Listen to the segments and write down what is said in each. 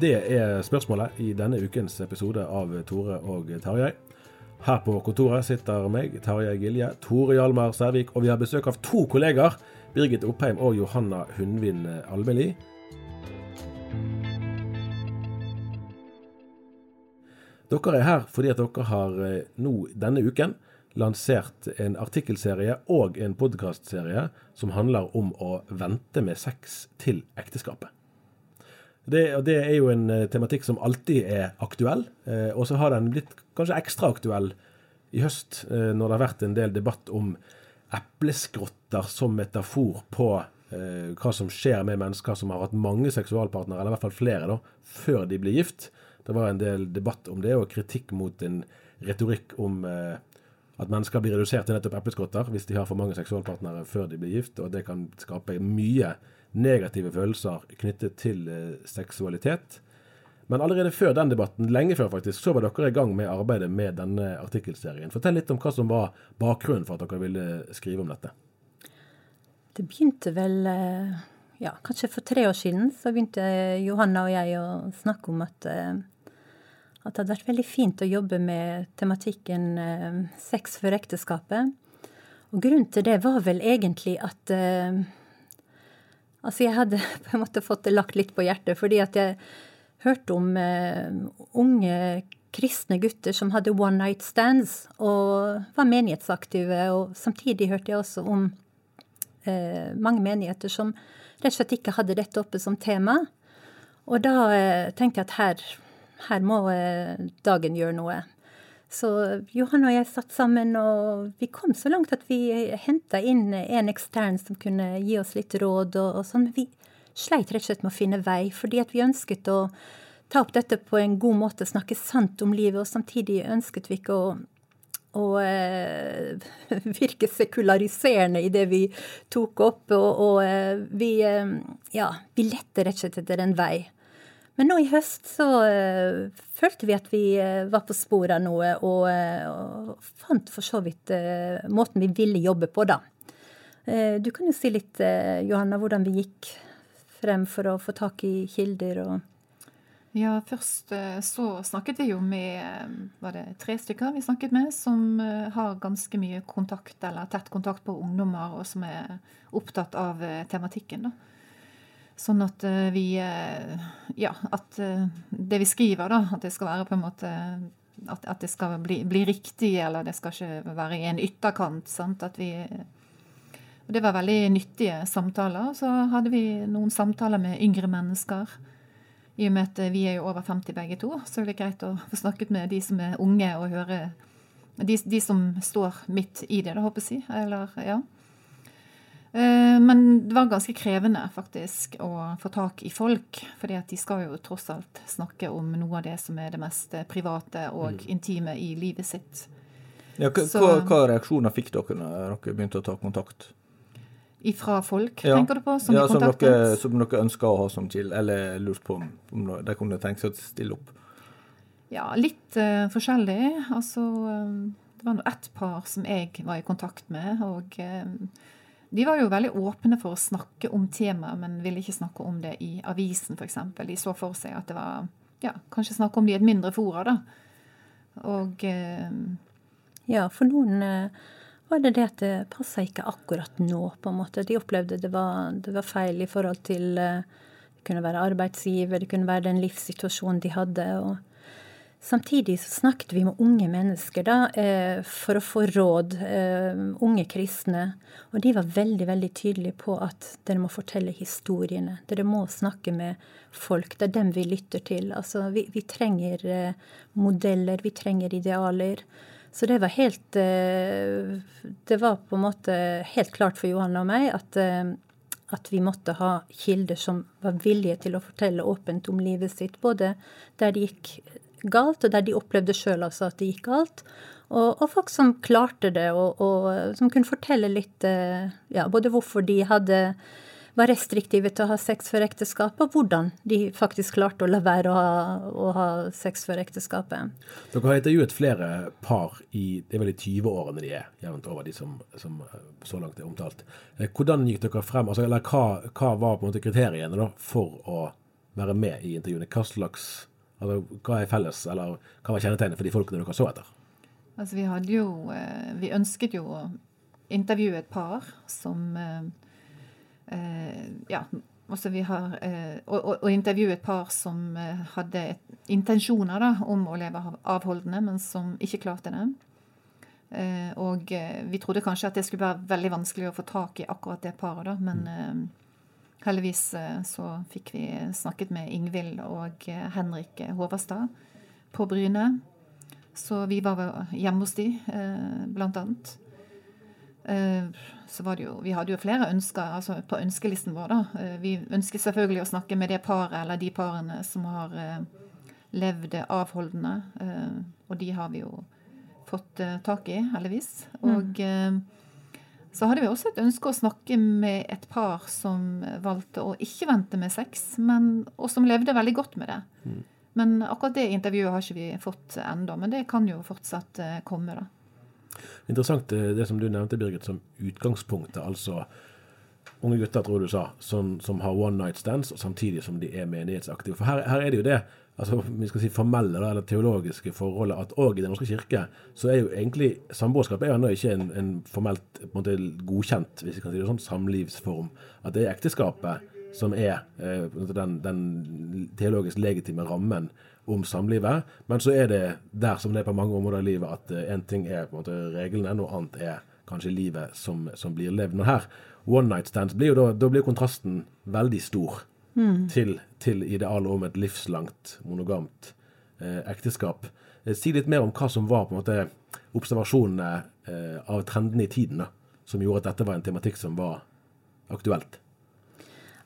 det er spørsmålet i denne ukens episode av Tore og Tarjei. Her på kontoret sitter meg, Tarjei Gilje, Tore Hjalmar Sævik, og vi har besøk av to kolleger, Birgit Oppheim og Johanna Hundvin Almeli. Dere er her fordi at dere har eh, nå denne uken lansert en artikkelserie og en podkastserie som handler om å vente med sex til ekteskapet. Det, det, er jo en eh, tematikk som alltid er aktuell, eh, og så har den blitt kanskje ekstra aktuell i høst, eh, når det har vært en del debatt om epleskrotter som metafor på hva som skjer med mennesker som har hatt mange seksualpartnere, eller i hvert fall flere, da, før de blir gift. Det var en del debatt om det, og kritikk mot en retorikk om at mennesker blir redusert til nettopp epleskrotter hvis de har for mange seksualpartnere før de blir gift, og det kan skape mye negative følelser knyttet til eh, seksualitet. Men allerede før den debatten, lenge før faktisk, så var dere i gang med arbeidet med denne artikkelserien. Fortell litt om hva som var bakgrunnen for at dere ville skrive om dette. Det begynte vel eh, ja, kanskje for tre år siden. Så begynte Johanna og jeg å snakke om at, eh, at det hadde vært veldig fint å jobbe med tematikken sex før ekteskapet. Og grunnen til det var vel egentlig at Altså, jeg hadde på en måte fått det lagt litt på hjertet, fordi at jeg hørte om eh, unge kristne gutter som hadde one night stands og var menighetsaktive. Og samtidig hørte jeg også om eh, mange menigheter som rett og slett ikke hadde dette oppe som tema. Og da eh, tenkte jeg at her, her må eh, dagen gjøre noe. Så Johan og jeg satt sammen, og vi kom så langt at vi henta inn en ekstern som kunne gi oss litt råd og, og sånn. Men vi sleit rett og slett med å finne vei, fordi at vi ønsket å ta opp dette på en god måte, snakke sant om livet, og samtidig ønsket vi ikke å, å eh, virke sekulariserende i det vi tok opp. Og, og eh, vi, eh, ja, vi lette rett og slett etter en vei. Men nå i høst så uh, følte vi at vi uh, var på sporet av noe, og, uh, og, fant for så vidt måten vi ville jobbe på, da. du kan jo si litt, Johanna, hvordan vi gikk frem for å få tak i kilder og Ja, først så snakket vi jo med var det tre stykker vi snakket med, som har ganske mye kontakt, eller tett kontakt på ungdommer, og som er opptatt av tematikken, da. Sånn at eh, vi eh, Ja, at eh, det vi skriver, da, at det skal være på en måte At, at det skal bli, bli, riktig, eller det skal ikke være i en ytterkant. sant, at vi og Det var veldig nyttige samtaler. Så hadde vi noen samtaler med yngre mennesker. I og med at vi er jo over 50 begge to, så er det greit å få snakket med de som er unge, og høre de, de som står midt i det, da, håper jeg. Eller, ja. Eh, men det var ganske krevende faktisk å få tak i folk. at de skal jo tross alt snakke om noe av det som er det mest private og mm. intime i livet sitt. Ja, hva, hva, reaksjoner fikk dere når dere begynte å ta kontakt? Ifra folk, ja. tenker du på? Som ja, som dere, som dere ønska å ha som chill, eller lurt på om de kunne tenke seg å stille opp? Ja, litt uh, forskjellig. Altså, um, det var nå ett par som jeg var i kontakt med. og... Um, de var jo veldig åpne for å snakke om temaet, men ville ikke snakke om det i avisen f.eks. De så for seg at det var ja, kanskje snakke om det i et mindre fora, da. Og eh, Ja, for noen eh, var det det at det passa ikke akkurat nå, på en måte. De opplevde det var, det var feil i forhold til eh, Det kunne være arbeidsgiver, det kunne være den livssituasjonen de hadde. og Samtidig så snakket vi med unge mennesker da, eh, for å få råd, eh, unge kristne. Og de var veldig veldig tydelige på at dere må fortelle historiene. Dere må snakke med folk. Det er dem vi lytter til. Altså, vi, vi trenger eh, modeller, vi trenger idealer. Så det var helt Det var på en måte helt klart for Johanne og meg at, at vi måtte ha kilder som var villige til å fortelle åpent om livet sitt. Både der det gikk galt, og der de opplevde sjøl altså at det gikk galt. Og, og, folk som klarte det, og, og som kunne fortelle litt eh, ja, både hvorfor de hadde var restriktive til å ha sex før ekteskapet, og hvordan de faktisk klarte å la være å ha, å ha sex før ekteskapet. Dere har intervjuet flere par i det er vel i 20-årene de er, jevnt over de som, som, eh, så langt er omtalt. Eh, hvordan gikk dere frem, altså, eller hva, hva var på en måte kriteriene da, for å være med i intervjuene? Hva slags Altså, hva er felles, eller hva var kjennetegnet for de folkene dere så etter? Altså, vi hadde jo eh, Vi ønsket jo å intervjue et par som eh, eh, Ja, altså vi har Å intervjue et par som hadde intensjoner da, om å leve avholdende, men som ikke klarte det. Og vi trodde kanskje at det skulle være veldig vanskelig å få tak i akkurat det paret, da, men mm. Heldigvis eh, så fikk vi snakket med Ingvild og eh, Henrik Håvastad på Bryne. Så vi var hjemme hos de, eh, blant annet. Så var det jo, Vi hadde jo flere ønsker altså på ønskelisten vår. da. Vi ønsket selvfølgelig å snakke med det paret eller de parene som har levd avholdende. Og de har vi jo fått tak i, heldigvis. Mm. Og mm. Så hadde vi også et ønske å snakke med et par som valgte å ikke vente med sex, men, og som levde veldig godt med det. Mm. Men akkurat det intervjuet har ikke vi fått ennå. Men det kan jo fortsatt eh, komme, da. Interessant eh, det som du nevnte, Birgit, som utgangspunktet. Altså unge gutter, tror du sa, som, som har one night stands, samtidig som de er menighetsaktive. For her, her er det jo det altså, vi skal si formelle eller teologiske forholdet at òg i Den norske kirke så er jo egentlig samboerskap er jo ennå ikke en, en formelt en måte, godkjent hvis vi kan si det sånn, samlivsform. At det er ekteskapet som er eh, den, den, teologisk legitime rammen om samlivet. Men så er det der som det er på mange områder i livet, at én eh, ting er på en måte reglene, noe annet er kanskje livet som, som blir levd. Men her, one night stands, blir jo da, da blir kontrasten veldig stor mm. til, til, idealet om et livslangt, monogamt eh, ekteskap. Eh, si litt mer om hva som var på en måte observasjonene eh, av trendene i tiden, da, som gjorde at dette var en tematikk som var aktuelt.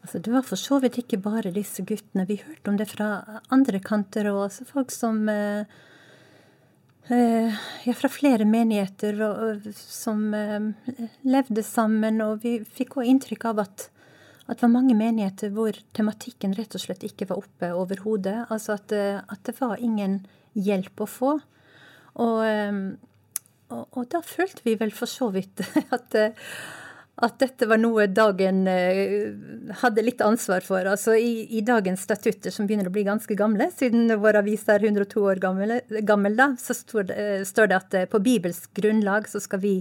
Altså, det var for så vidt ikke bare disse guttene. Vi hørte om det fra andre kanter. Altså folk som eh, eh, ja, fra flere menigheter og, som eh, levde sammen. Og vi fikk òg inntrykk av at at det var mange menigheter hvor tematikken rett og slett ikke var oppe overhodet. Altså at, eh, at, det var ingen hjelp å få. Og, eh, og, og, da følte vi vel for så vidt at, eh, at dette var noe dagen hadde litt ansvar for. Altså i, i, dagens statutter, som begynner å bli ganske gamle, siden vår avis er 102 år gammel, gammel da, så står det, står det at på bibelsk grunnlag så skal vi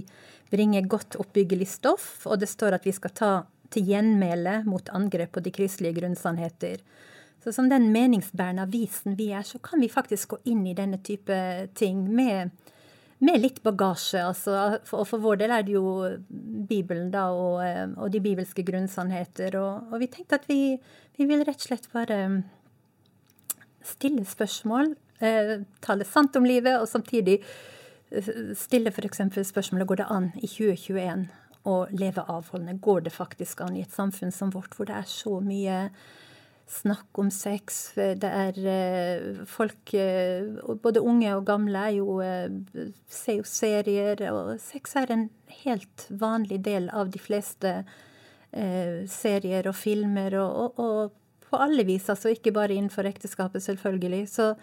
bringe godt oppbyggelig stoff, og det står at vi skal ta til gjenmæle mot angrep på de kristelige grunnsannheter. Så som den meningsbærende avisen vi er, så kan vi faktisk gå inn i denne type ting med, med litt bagasje. Altså, for, og for vår del er det jo Bibelen da, og, og de bibelske grunnsannheter. Og, og, vi tenkte at vi, vi vil rett og slett bare stille spørsmål, eh, tale sant om livet, og samtidig eh, stille f.eks. spørsmålet går det an i 2021 å leve avholdende? Går det faktisk an i et samfunn som vårt, hvor det er så mye snakk om sex? Det er eh, folk eh, Både unge og gamle er jo, eh, ser jo serier, og sex er en helt vanlig del av de fleste serier og filmer, og, og, og på alle vis, altså ikke bare innenfor ekteskapet, selvfølgelig. Så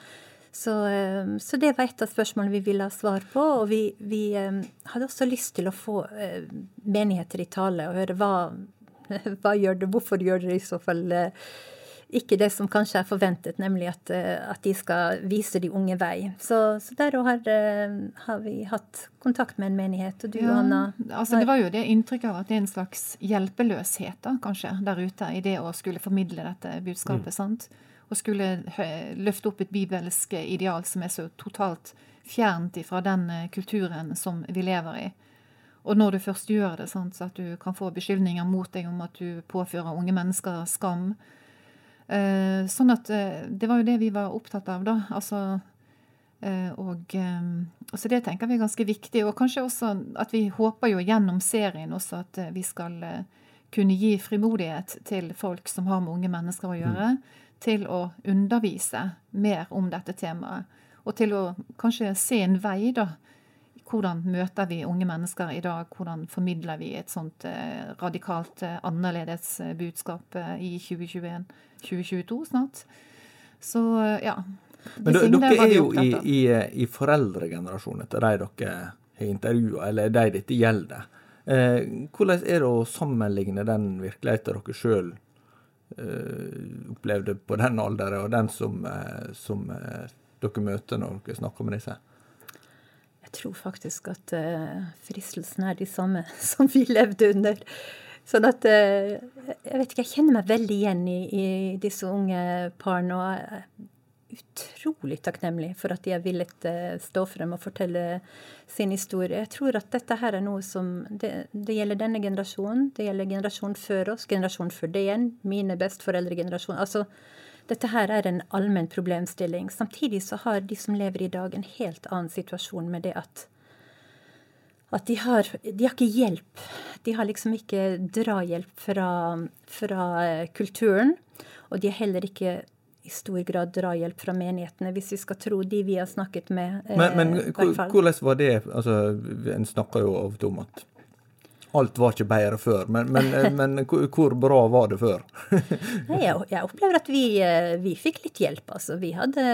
så, eh, så, det var et av spørsmålene vi ville ha svar på. Og vi, vi eh, hadde også lyst til å få eh, menigheter i tale og høre hva, hva gjør det, hvorfor gjør dere i så fall ikke det som kanskje er forventet, nemlig at, at de skal vise de unge vei. Så, så der har, har, vi hatt kontakt med en menighet. Og du, ja, Anna? Altså, det var jo det inntrykket av at det er en slags hjelpeløshet da, kanskje, der ute i det å skulle formidle dette budskapet. Mm. sant? Og skulle løfte opp et bibelsk ideal som er så totalt fjernt fra den eh, kulturen som vi lever i. Og når du først gjør det, sånn, så at du kan få beskyldninger mot deg om at du påfører unge mennesker skam. Eh, sånn at eh, Det var jo det vi var opptatt av, da. Altså, og så det tenker vi er ganske viktig. Og kanskje også at vi håper jo gjennom serien også at vi skal kunne gi frimodighet til folk som har med unge mennesker å gjøre. Mm til å undervise mer om dette temaet. Og til å kanskje se en vei, da. Hvordan møter vi unge mennesker i dag? Hvordan formidler vi et sånt eh, radikalt eh, annerledes eh, budskap i 2021-2022 snart? Så ja. Men dere er jo i, i, i foreldregenerasjonen til de dere har intervjua, eller de dette gjelder. Eh, hvordan er det å sammenligne den virkeligheten dere sjøl opplevde på den alderen, og den som, eh, som eh, dere møter når dere snakker med disse? Jeg tror faktisk at uh, fristelsene er de samme som vi levde under. Sånn at uh, Jeg vet ikke, jeg kjenner meg veldig igjen i, i disse unge parene. og utrolig takknemlig for at de har villet uh, stå frem og fortelle sin historie. Jeg tror at dette her er noe som Det, det gjelder denne generasjonen, det gjelder generasjonen før oss, generasjonen før det igjen, mine besteforeldregenerasjon. Altså, dette her er en allmenn problemstilling. Samtidig så har de som lever i dag, en helt annen situasjon med det at at de har, de har ikke hjelp. De har liksom ikke drahjelp fra, fra eh, kulturen. Og de har heller ikke i stor grad drahjelp fra menighetene, hvis vi skal tro de vi har snakket med. Men, men eh, hvordan var det? Altså, En snakker jo ofte om at alt var ikke bedre før, men, men, eh, men hvor bra var det før? Nei, jeg, jeg, opplever at vi, eh, vi, fikk litt hjelp. altså. Vi hadde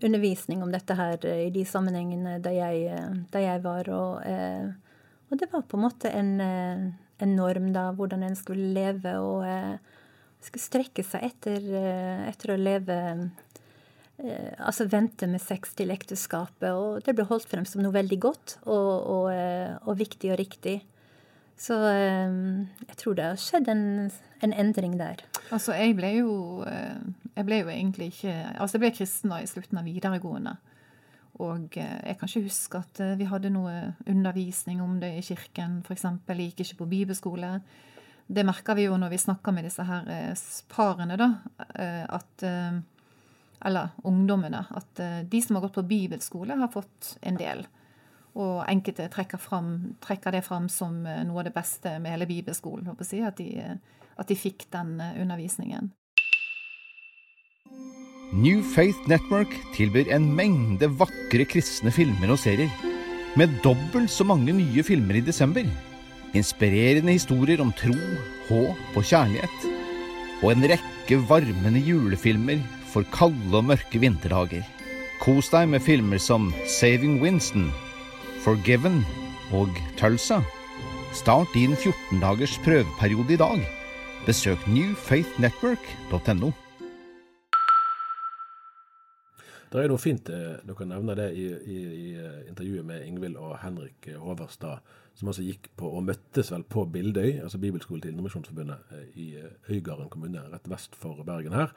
undervisning om dette her i de sammenhengene da jeg, da jeg var. Og, og, det var på en måte en, en norm, da, hvordan en skulle leve. og skulle strekke seg etter, eh, etter å leve eh, Altså vente med sex til ekteskapet. Og det ble holdt frem som noe veldig godt og, og, eh, og viktig og riktig. Så jeg tror det har skjedd en, en, endring der. Altså, jeg ble jo Jeg ble jo egentlig ikke Altså, jeg ble kristen i slutten av videregående. Og jeg kan ikke huske at vi hadde noe undervisning om det i kirken, f.eks. Jeg gikk ikke på bibelskole det merker vi jo når vi snakker med disse her eh, parene, da. Eh, at eh, Eller ungdommene. At de som har gått på bibelskole, har fått en del. Og enkelte trekker, fram, trekker det fram som noe av det beste med hele bibelskolen. Si, at, de, at de fikk den undervisningen. New Faith Network tilbyr en mengde vakre kristne filmer og serier. Med dobbelt så mange nye filmer i desember Inspirerende historier om tro, håp og kjærlighet. Og en rekke varmende julefilmer for kalde og mørke vinterdager. Kos deg med filmer som Saving Winston, Forgiven og Tulsa. Start din 14 dagers prøveperiode i dag. Besøk newfaithnetwork.no. Det er noe fint eh, dere nevner det i, i, i intervjuet med Ingvild og Henrik Håverstad, som altså gikk på og møttes vel på Bildøy, altså bibelskolen til Indremisjonsforbundet eh, i Øygarden kommune, rett vest for Bergen her.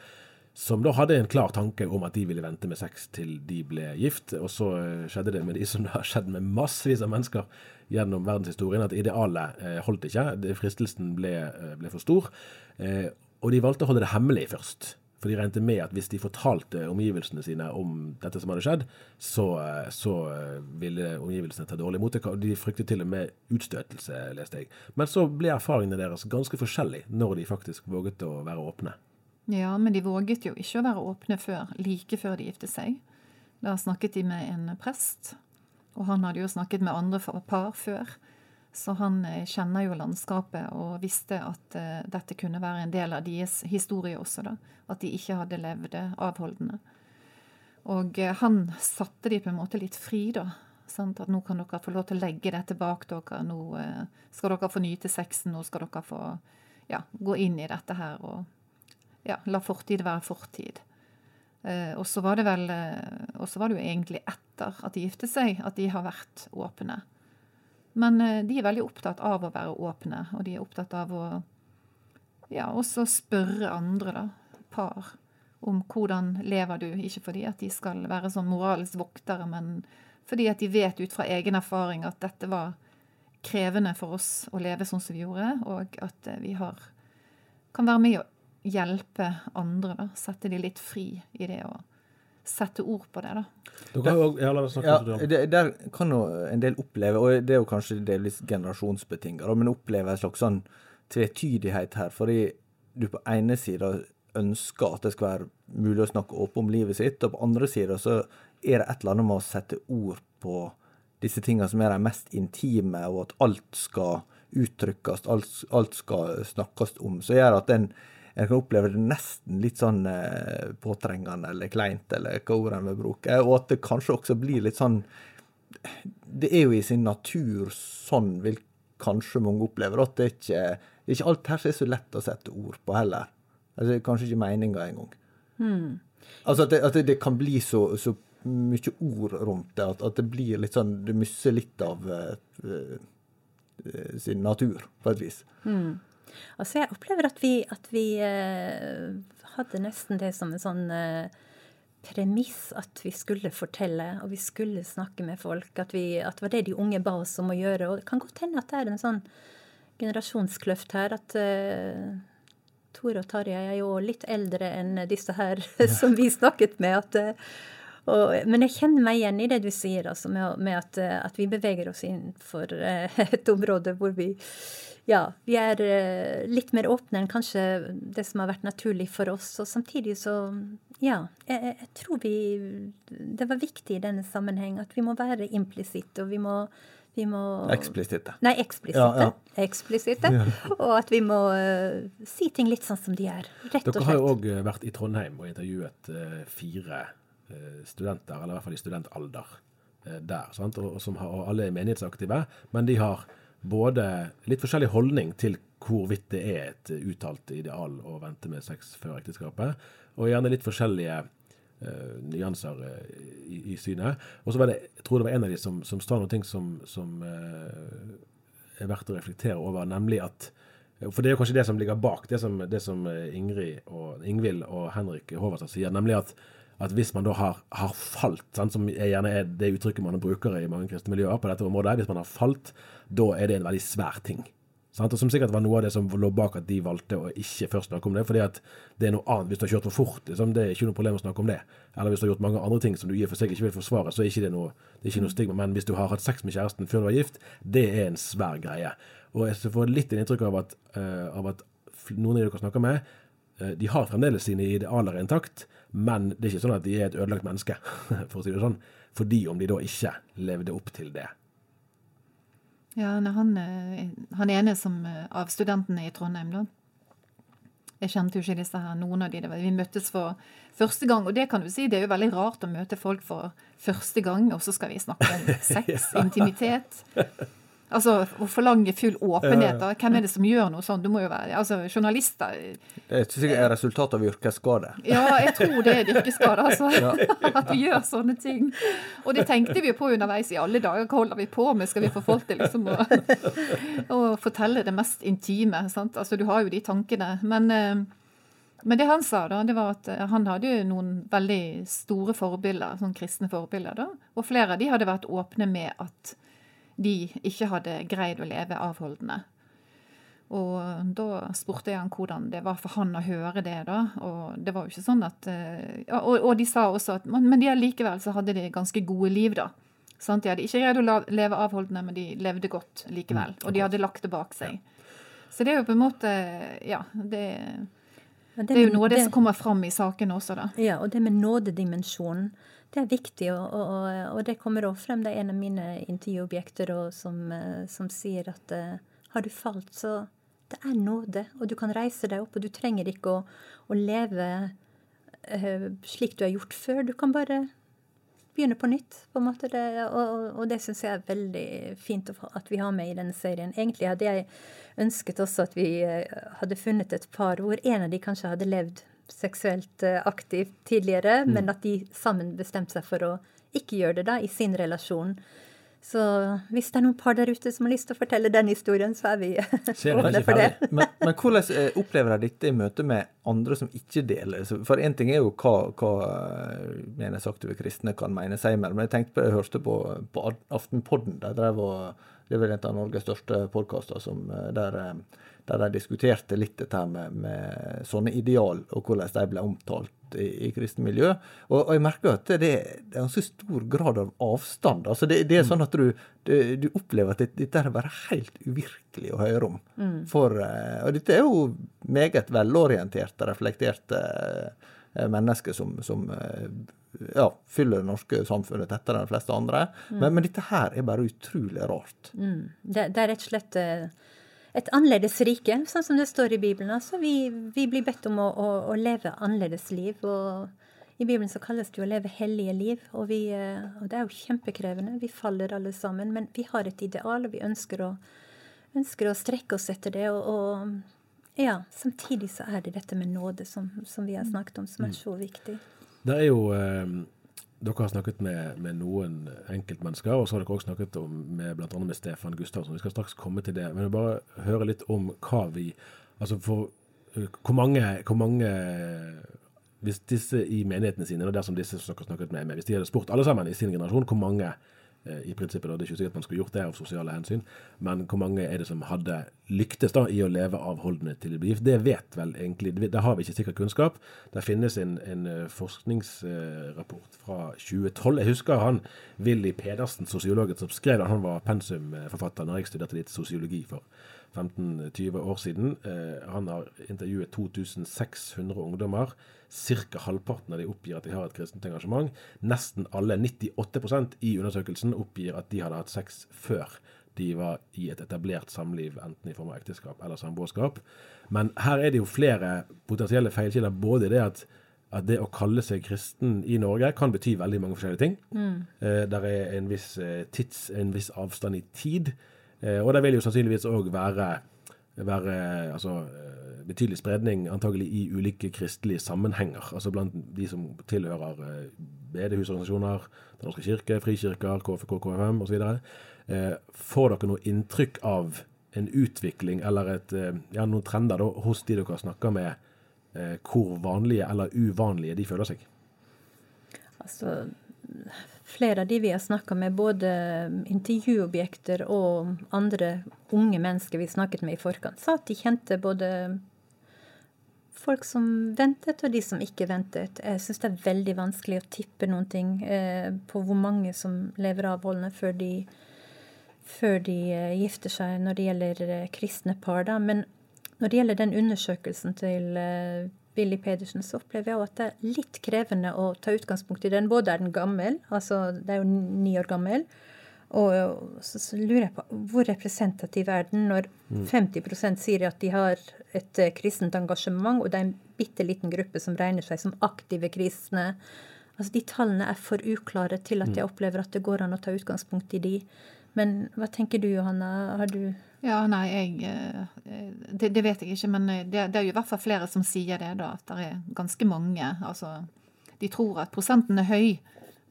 Som da hadde en klar tanke om at de ville vente med sex til de ble gift. Og så skjedde det med de som det har skjedd med massevis av mennesker gjennom verdenshistorien, at idealet holdt ikke. Fristelsen ble, ble for stor. Og de valgte å holde det hemmelig først For de regnet med at hvis de fortalte omgivelsene sine om dette som hadde skjedd, så, så ville omgivelsene ta dårlig imot det. De fryktet til og med utstøtelse, leste jeg. Men så ble erfaringene deres ganske forskjellige når de faktisk våget å være åpne. Ja, men de våget jo ikke å være åpne før, like før de giftet seg. Da snakket de med en prest, og han hadde jo snakket med andre par før. Så han eh, kjenner jo landskapet og visste at uh, dette kunne være en del av deres historie også, da. At de ikke hadde levd avholdende. Og han satte de på en måte litt fri, da. Sant? At nå kan dere få lov til å legge dette bak dere. Nå skal dere få nyte sexen. Nå skal dere få ja, gå inn i dette her og ja, la fortid være fortid. og så var det vel Og så var det jo egentlig etter at de giftet seg, at de har vært åpne. Men eh, de er veldig opptatt av å være åpne, og de er opptatt av å ja, også spørre andre, da, par, om hvordan lever du. Ikke fordi at de skal være sånn moralens voktere, men fordi at de vet ut fra egen erfaring at dette var krevende for oss å leve sånn som vi gjorde, og at eh, vi har, kan være med å hjelpe andre. da, Sette de litt fri i det å sette ord på det. da. Dere har ja, det, Der kan jo en del oppleve, og det er jo kanskje delvis generasjonsbetinget, men oppleve en slags sånn tvetydighet her. Fordi du på ene sida ønsker at det skal være mulig å snakke åpent om livet sitt, og på andre sida så er det et eller annet med å sette ord på disse tingene som er de mest intime, og at alt skal uttrykkes, alt, alt skal snakkes om, som gjør at den en kan oppleve det nesten litt sånn eh, påtrengende eller kleint, eller hva ord en vil bruke. Og at det kanskje også blir litt sånn Det er jo i sin natur sånn vil kanskje mange oppleve at det er ikke, det er ikke alt her som er så lett å sette ord på heller. Altså, det er kanskje ikke meninga engang. Hmm. Altså at det, at det, kan bli så, så mye ord rundt det at, at, det blir litt sånn Du mister litt av uh, uh, sin natur, på et vis. Mm. Altså, jeg opplever at vi, at vi eh, hadde nesten det som en sånn eh, premiss at vi skulle fortelle, og vi skulle snakke med folk. At, vi, at, det var det de unge ba oss om å gjøre. Og det kan godt hende at det er en sånn generasjonskløft her. At eh, Tore og Tarjei er jo litt eldre enn disse her som vi snakket med. at eh, og, men jeg kjenner meg igjen i det du sier, altså, med, med at, eh, at, vi beveger oss innenfor uh, et område hvor vi ja, vi er uh, litt mer åpne enn kanskje det som har vært naturlig for oss. Og samtidig så Ja, jeg, jeg tror vi Det var viktig i denne sammenheng at vi må være implisitte, og vi må vi må Eksplisitte. Nei, eksplisitte. Ja, ja. eksplisitte. Og at vi må uh, si ting litt sånn som de er. Rett og slett. Dere har jo òg vært i Trondheim og intervjuet uh, fire Eh, studenter, eller i hvert fall i studentalder, eh, der. Sant? Og, som har, og alle er menighetsaktive, men de har både litt forskjellig holdning til hvorvidt det er et uttalt ideal å vente med sex før ekteskapet, og gjerne litt forskjellige uh, nyanser i, i, synet. Og så var det, jeg tror det var en av de som, som sa noe som, som uh, er verdt å reflektere over, nemlig at For det er jo kanskje det som ligger bak det som, det som Ingrid og, Ingvild og Henrik Håvardsen sier, nemlig at at hvis man da har, har falt, sant, som gjerne er det uttrykket man bruker i mange kristne miljøer på dette området, hvis man har falt, da er det en veldig svær ting. Sant? Og Som sikkert var noe av det som lå bak at de valgte å ikke først snakke om det. fordi at det er noe annet hvis du har kjørt for fort. Liksom, det er ikke noe problem å snakke om det. Eller hvis du har gjort mange andre ting som du i og for seg ikke vil forsvare, så er ikke det noe, det er ikke noe stigma. Men hvis du har hatt sex med kjæresten før du var gift, det er en svær greie. Og jeg får litt inntrykk av at, uh, av at noen av de dere snakker med, de har fremdeles sine idealer intakt, men det er ikke sånn at de er et ødelagt menneske, for å si det sånn, fordi om de da ikke levde opp til det. Ja, han, eh, han ene som, eh, av studentene i Trondheim, da. Jeg kjente jo ikke disse her, noen av de. Vi møttes for første gang, og det kan du si, det er jo veldig rart å møte folk for første gang, og så skal vi snakke om sex, intimitet. Altså, Å forlange full åpenhet. da. Hvem er det som gjør noe sånt? Du må jo være, altså, Journalister Det er sikkert et resultat av yrkesskade. Ja, jeg tror det er yrkesskade. altså. Ja. At vi gjør sånne ting. Og det tenkte vi jo på underveis i alle dager. Hva holder vi på med? Skal vi få folk til liksom å, å fortelle det mest intime? sant? Altså, Du har jo de tankene. Men, eh, men det han sa, da, det var at eh, han hadde jo noen veldig store forbilder, sånn kristne forbilder. da, Og flere av de hadde vært åpne med at de ikke hadde greid å leve avholdende. Og da spurte jeg han hvordan det var for han å høre det, da. Og det var jo ikke sånn at og, og, de sa også at Men de likevel så hadde de ganske gode liv, da. Sant? De hadde ikke greid å leve avholdende, men de levde godt likevel. Mm, og de hadde lagt det bak seg. Så det er jo på en måte Ja, det, det, det er jo noe av det, det, som kommer fram i sakene også, da. Ja, og det med nådedimensjonen, det er viktig, og, og, og det kommer også frem. Det er en av mine intervjuobjekter som, eh, som, sier at uh, har du falt, så det er nåde, og du kan reise deg opp, og du trenger ikke å, å leve uh, slik du har gjort før. Du kan bare begynne på nytt. på en måte. Det, og, og, det syns jeg er veldig fint at vi har med i denne serien. Egentlig hadde jeg ønsket også at vi eh, hadde funnet et par hvor en av de kanskje hadde levd seksuelt aktiv tidligere, mm. men at de sammen bestemte seg for å ikke gjøre det da, i sin relasjon. Så hvis det er noen par der ute som har lyst til å fortelle den historien, så er vi åpne for det. men, men, hvordan eh, opplever de dette i møte med andre som ikke deler? For én ting er jo hva, hva eh, meningsaktive kristne kan mene seg imellom. men jeg tenkte på, jeg hørte på, på Aftenpodden. De drev og, det er vel en av Norges største podkaster eh, der der de diskuterte litt dette med, med sånne ideal, og hvordan de ble omtalt i, i kristne miljø. Og, og, jeg merker at det, det, er en så stor grad av avstand. altså Det, det er sånn at du, du, opplever at dette er bare helt uvirkelig å høre om. Mm. For, eh, og dette er jo meget velorienterte, reflekterte eh, mennesker som, som eh, ja, fyller det norske samfunnet tettere enn de fleste andre. Mm. Men, men, dette her er bare utrolig rart. Mm. Det, det, er rett og slett et annerledes rike, sånn som det står i Bibelen. Altså, vi, vi blir bedt om å, å, å, leve annerledes liv. og I Bibelen så kalles det jo å leve hellige liv. Og, vi, eh, og, det er jo kjempekrevende. Vi faller alle sammen. Men vi har et ideal, og vi ønsker å, ønsker å strekke oss etter det. Og, og ja, samtidig så er det dette med nåde som, som vi har snakket om, som er mm. så viktig. Det er jo... Eh dere har snakket med, med, noen enkeltmennesker, og så har dere også snakket om, med bl.a. med Stefan Gustavsson. Vi skal straks komme til det. Men jeg bare høre litt om hva vi Altså for uh, hvor mange, hvor mange Hvis disse i menighetene sine, og dersom disse som dere har snakket med, hvis de hadde spurt alle sammen i sin generasjon hvor mange Eh, i prinsippet. Da. Det er ikke sikkert man skulle gjort det av sosiale hensyn, men hvor mange er det som hadde lyktes da i å leve avholdende til de blir gift? Det vet vel egentlig Det har vi ikke sikker kunnskap. Det finnes en, en eh, forskningsrapport fra 2012. Jeg husker han Willy Pedersen, sosiologen som skrev den. Han var pensumforfatter når jeg studerte litt sosiologi for 15-20 år siden. Eh, han har intervjuet 2600 ungdommer. Ca. halvparten av de oppgir at de har et kristent engasjement. Nesten alle, 98% i undersøkelsen, oppgir at de hadde hatt sex før de var i et etablert samliv, enten i form av ekteskap eller samboerskap. Men her er det jo flere potensielle feilkilder. Både det at, at det å kalle seg kristen i Norge kan bety veldig mange forskjellige ting. Mm. Eh, der er en viss, eh, tids, en viss avstand i tid. Eh, og det vil jo sannsynligvis òg være, være altså, eh, betydelig spredning antagelig i ulike kristelige sammenhenger. Altså blant de som tilhører eh, bedehusorganisasjoner, Den norske kirke, frikirker, KFK, KFM osv. Får dere noe inntrykk av en utvikling eller et, ja, noen trender da, hos de dere snakker med, hvor vanlige eller uvanlige de føler seg? Altså, flere av de vi har snakka med, både intervjuobjekter og andre unge mennesker vi snakket med i forkant, sa at de kjente både folk som ventet, og de som ikke ventet. Jeg syns det er veldig vanskelig å tippe noen ting eh, på hvor mange som lever avholdende før de, før de eh, gifter seg, når det gjelder eh, kristne par. Da. Men når det gjelder den undersøkelsen til Billy Pedersen, så opplever jeg at det er litt krevende å ta utgangspunkt i den. Både er den gammel, altså det er jo ni år gammel, og så, så lurer jeg på hvor representativ er den når mm. 50% sier at de har et uh, kristent engasjement, og det er en bitte liten gruppe som regner seg som aktive kristne. Altså De tallene er for uklare til at jeg mm. opplever at det går an å ta utgangspunkt i de. Men hva tenker du, Johanna? Har du Ja, nei, jeg eh, det, det, vet jeg ikke, men eh, det, det, er jo i hvert fall flere som sier det, da. At det er ganske mange. Altså, de tror at prosenten er høy.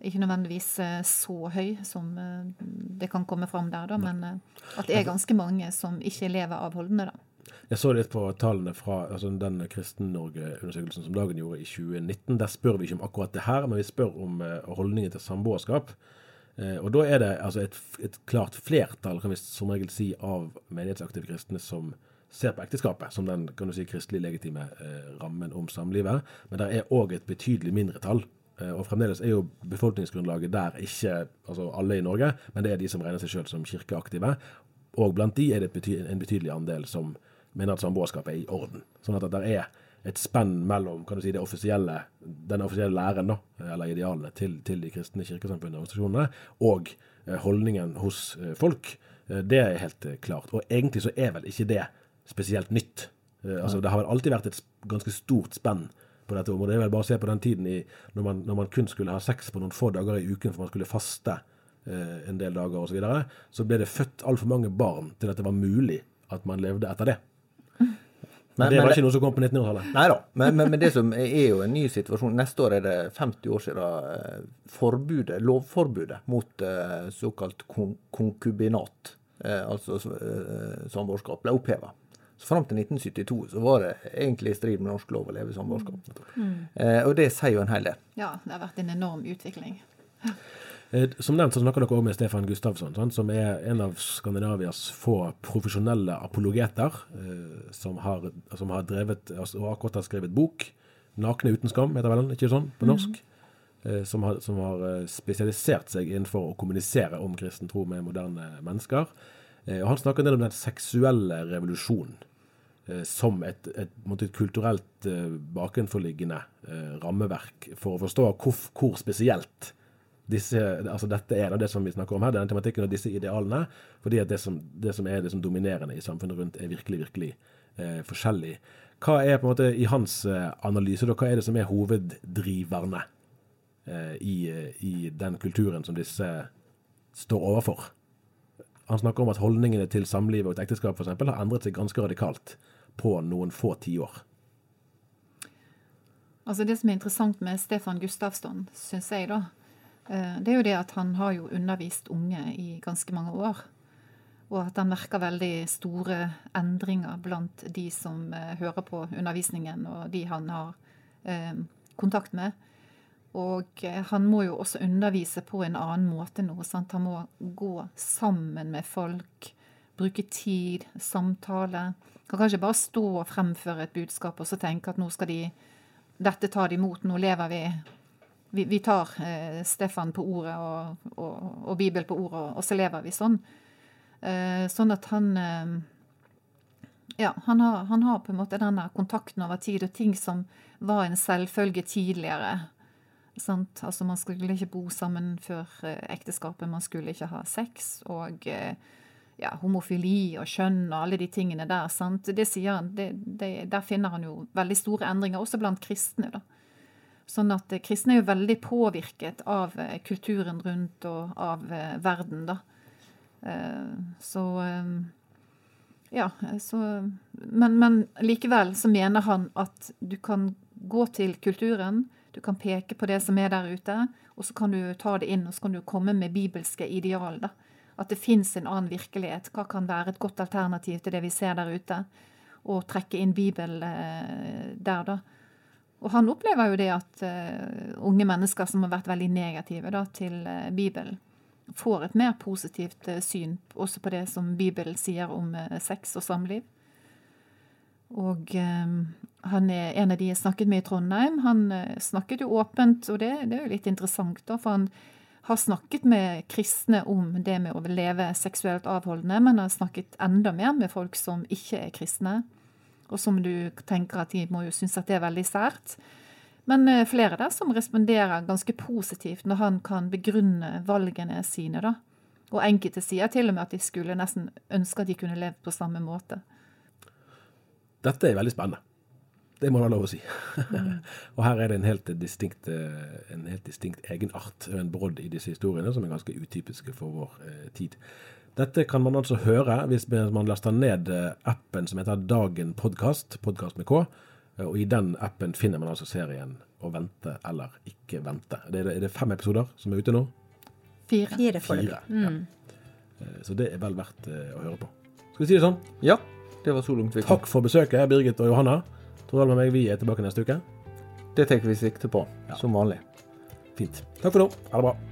Ikke nødvendigvis eh, så høy som det kan komme fram der, da, men at det er ganske mange som ikke lever avholdende, da. Jeg så litt på tallene fra altså den Kristen-Norge-undersøkelsen som Dagen gjorde i 2019. Der spør vi ikke om akkurat det her, men vi spør om holdningen til samboerskap. Eh, og da er det altså et, et, klart flertall, kan vi som regel si, av menighetsaktive kristne som ser på ekteskapet som den kan du si, kristelig legitime eh, rammen om samlivet. Men det er òg et betydelig mindretall. Eh, og fremdeles er jo befolkningsgrunnlaget der ikke altså alle i Norge, men det er de som regner seg sjøl som kirkeaktive. Og blant de er det en betydelig andel som mener at samboerskapet er i orden. Sånn at det er et spenn mellom kan du si, det offisielle, den offisielle læren da, eller idealene til, til de kristne kirkesamfunnene og organisasjonene, og eh, holdningen hos eh, folk. Eh, det er helt klart. Og egentlig så er vel ikke det spesielt nytt. Altså, det har vel alltid vært et ganske stort spenn på dette området. Det er vel bare å se på den tiden i, når, man, når, man, kun skulle ha sex på noen få dager i uken for man skulle faste en del dager osv., så, videre, så ble det født altfor mange barn til at det var mulig at man levde etter det. Men, det var men, ikke noe som kom på 1900-tallet? Nei da. Men, men, men, det som er jo en ny situasjon. Neste år er det 50 år siden eh, forbudet, lovforbudet mot uh, såkalt kon konkubinat, uh, altså uh, samboerskap, ble oppheva. Så Fram til 1972 så var det egentlig i strid med norsk lov å leve i samboerskap. Mm. og det sier jo en hel del. Ja, det har vært en enorm utvikling. Eh, som nevnt så snakker dere også med Stefan Gustavsson, sånn, som er en av Skandinavias få profesjonelle apologeter, eh, som, har, som, har, drevet, altså, og akkurat har skrevet bok. 'Nakne uten skam', heter vel den, ikke sånn på norsk? Mm. Som, har, som, har, spesialisert seg innenfor å kommunisere om kristen tro med moderne mennesker. Og Han snakker en del om den seksuelle revolusjonen som et, et, et kulturelt bakenforliggende rammeverk for å forstå hvor, hvor spesielt disse, altså dette er det som vi snakker om her, denne tematikken og disse idealene. Fordi at det som, det som er det som dominerende i samfunnet rundt, er virkelig, virkelig eh, forskjellig. Hva er på en måte i hans eh, analyse, da, hva er det som er hoveddriverne eh, i, i, den kulturen som disse står overfor? Han snakker om at holdningene til samlivet og et ekteskap for eksempel, har endret seg ganske radikalt på noen få tiår. Altså Det som er interessant med Stefan Gustavsson, syns jeg, da, Eh, det er jo det at han har jo undervist unge i ganske mange år. Og at han merker veldig store endringer blant de som eh, hører på undervisningen, og de han har eh, kontakt med. Og han må jo også undervise på en annen måte nå. Sant? Han må gå sammen med folk, bruke tid, samtale. Kan kanskje bare stå og fremføre et budskap og så tenke at nå skal de Dette tar de imot, nå lever vi vi, vi tar eh, Stefan på ordet og, og, og Bibel på ordet, og, så lever vi sånn. Eh, sånn at han eh, Ja, han har, han har, på en måte denne kontakten over tid, og ting som var en selvfølge tidligere. Sant? Altså, man skulle ikke bo sammen før eh, ekteskapet, man skulle ikke ha sex. og eh, ja, homofili og kjønn og alle de tingene der. Sant? Det sier han, det, det, Der finner han jo veldig store endringer, også blant kristne. da. Sånn at eh, kristne er jo veldig påvirket av eh, kulturen rundt og av eh, verden, da. Så Ja, så men, men, likevel så mener han at du kan gå til kulturen, du kan peke på det som er der ute, og så kan du ta det inn, og så kan du komme med bibelske ideal, da. At det fins en annen virkelighet. Hva kan være et godt alternativ til det vi ser der ute? Og trekke inn Bibel der, da. Og han opplever jo det at uh, unge mennesker som har vært veldig negative da, til uh, Bibelen, får et mer positivt uh, syn også på det som Bibelen sier om sex og samliv. Og han er en av de jeg snakket med i Trondheim. Han snakket jo åpent, og det, det, er jo litt interessant, da, for han har snakket med kristne om det med å leve seksuelt avholdende, men har snakket enda mer med folk som ikke er kristne og som du tenker at de må jo synes at det er veldig sært. Men eh, flere der som responderer ganske positivt når han kan begrunne valgene sine. da. Og enkelte sier til og med at de skulle nesten ønske at de kunne levd på samme måte. Dette er veldig spennende. Det må det være lov å si. Mm. og her er det en helt distinkt, eh, en helt distinkt egenart, en brodd i disse historiene, som er ganske utypiske for vår eh, tid. Dette kan man altså høre hvis man laster ned eh, appen som heter Dagen podkast, podkast med K. Eh, og i den appen finner man altså serien Å vente eller ikke vente. Det er, det, er det fem episoder som er ute nå? Fire. Fire, Fire mm. ja. Eh, så det er vel verdt å høre på. Skal vi si det sånn? Ja. Det var så langt vi kom. Takk for besøket, Birgit og Johanna. Torvald med meg, vi er tilbake neste uke. Det tar vi sikte på, ja. som vanlig. Fint. Takk for nå. Ha det bra.